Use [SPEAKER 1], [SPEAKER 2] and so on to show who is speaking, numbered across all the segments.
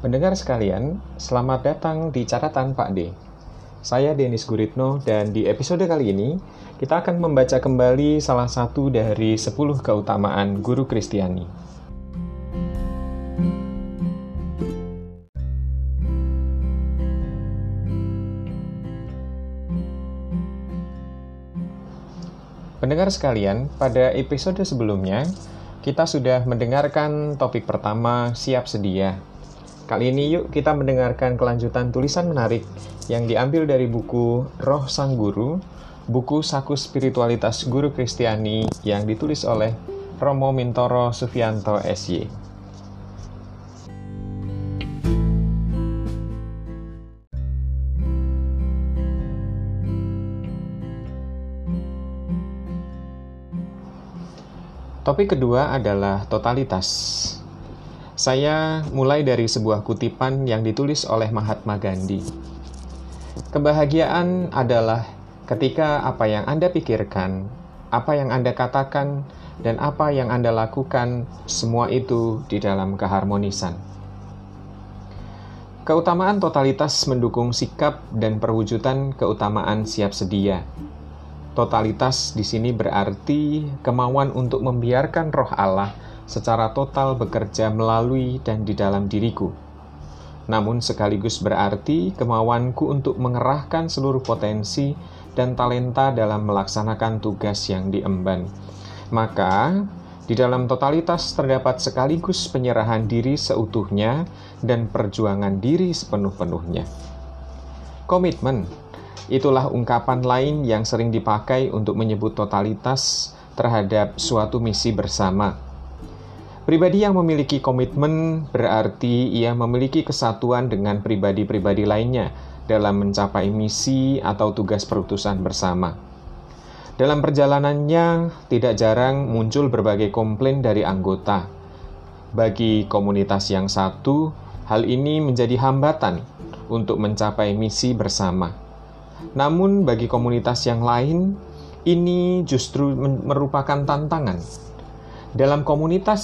[SPEAKER 1] Pendengar sekalian, selamat datang di catatan Pak D. Saya Denis Guritno dan di episode kali ini kita akan membaca kembali salah satu dari 10 keutamaan guru Kristiani. Pendengar sekalian, pada episode sebelumnya kita sudah mendengarkan topik pertama siap sedia Kali ini yuk kita mendengarkan kelanjutan tulisan menarik yang diambil dari buku Roh Sang Guru, buku Saku Spiritualitas Guru Kristiani yang ditulis oleh Romo Mintoro Sufianto SY. Topik kedua adalah totalitas. Saya mulai dari sebuah kutipan yang ditulis oleh Mahatma Gandhi. Kebahagiaan adalah ketika apa yang Anda pikirkan, apa yang Anda katakan, dan apa yang Anda lakukan, semua itu di dalam keharmonisan. Keutamaan totalitas mendukung sikap dan perwujudan keutamaan siap sedia. Totalitas di sini berarti kemauan untuk membiarkan roh Allah secara total bekerja melalui dan di dalam diriku. Namun sekaligus berarti kemauanku untuk mengerahkan seluruh potensi dan talenta dalam melaksanakan tugas yang diemban. Maka, di dalam totalitas terdapat sekaligus penyerahan diri seutuhnya dan perjuangan diri sepenuh-penuhnya. Komitmen itulah ungkapan lain yang sering dipakai untuk menyebut totalitas terhadap suatu misi bersama Pribadi yang memiliki komitmen berarti ia memiliki kesatuan dengan pribadi-pribadi lainnya dalam mencapai misi atau tugas perutusan bersama. Dalam perjalanannya, tidak jarang muncul berbagai komplain dari anggota. Bagi komunitas yang satu, hal ini menjadi hambatan untuk mencapai misi bersama. Namun, bagi komunitas yang lain, ini justru merupakan tantangan dalam komunitas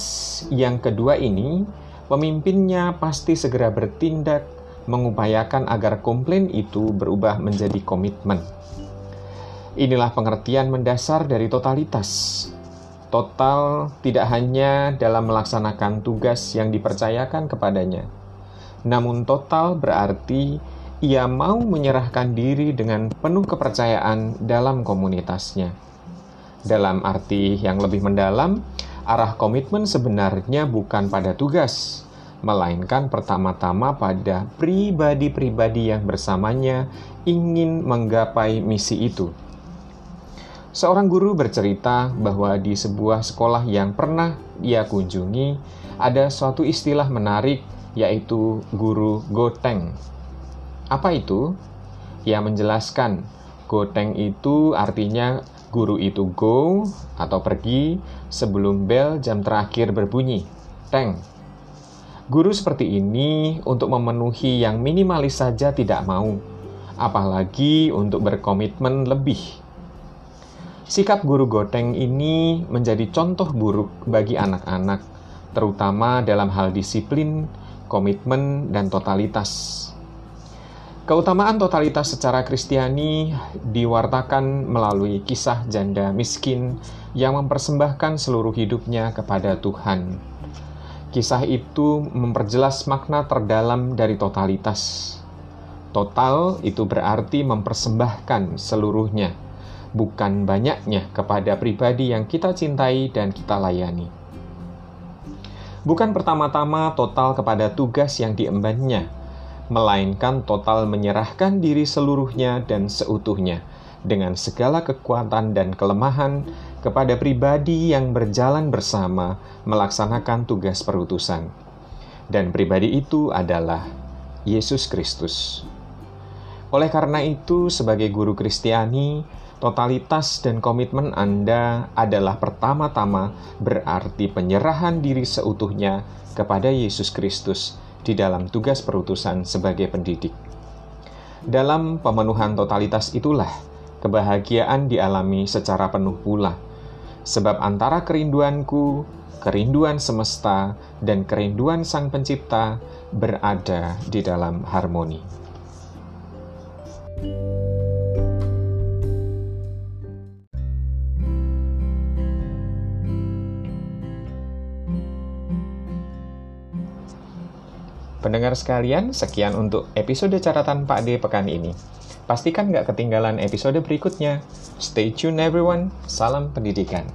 [SPEAKER 1] yang kedua ini, pemimpinnya pasti segera bertindak mengupayakan agar komplain itu berubah menjadi komitmen. Inilah pengertian mendasar dari totalitas. Total tidak hanya dalam melaksanakan tugas yang dipercayakan kepadanya, namun total berarti ia mau menyerahkan diri dengan penuh kepercayaan dalam komunitasnya. Dalam arti yang lebih mendalam, Arah komitmen sebenarnya bukan pada tugas, melainkan pertama-tama pada pribadi-pribadi yang bersamanya ingin menggapai misi itu. Seorang guru bercerita bahwa di sebuah sekolah yang pernah ia kunjungi, ada suatu istilah menarik, yaitu guru goteng. Apa itu? Ia menjelaskan, goteng itu artinya Guru itu go atau pergi sebelum bel jam terakhir berbunyi. Teng. Guru seperti ini untuk memenuhi yang minimalis saja tidak mau, apalagi untuk berkomitmen lebih. Sikap guru goteng ini menjadi contoh buruk bagi anak-anak, terutama dalam hal disiplin, komitmen, dan totalitas. Keutamaan totalitas secara Kristiani diwartakan melalui kisah janda miskin yang mempersembahkan seluruh hidupnya kepada Tuhan. Kisah itu memperjelas makna terdalam dari totalitas. Total itu berarti mempersembahkan seluruhnya, bukan banyaknya kepada pribadi yang kita cintai dan kita layani. Bukan pertama-tama total kepada tugas yang diembannya, melainkan total menyerahkan diri seluruhnya dan seutuhnya dengan segala kekuatan dan kelemahan kepada pribadi yang berjalan bersama melaksanakan tugas perutusan. Dan pribadi itu adalah Yesus Kristus. Oleh karena itu, sebagai guru Kristiani, totalitas dan komitmen Anda adalah pertama-tama berarti penyerahan diri seutuhnya kepada Yesus Kristus di dalam tugas perutusan sebagai pendidik. Dalam pemenuhan totalitas itulah kebahagiaan dialami secara penuh pula, Sebab antara kerinduanku, kerinduan semesta, dan kerinduan Sang Pencipta berada di dalam harmoni. Pendengar sekalian, sekian untuk episode catatan Pak D pekan ini. Pastikan nggak ketinggalan episode berikutnya. Stay tune everyone. Salam pendidikan.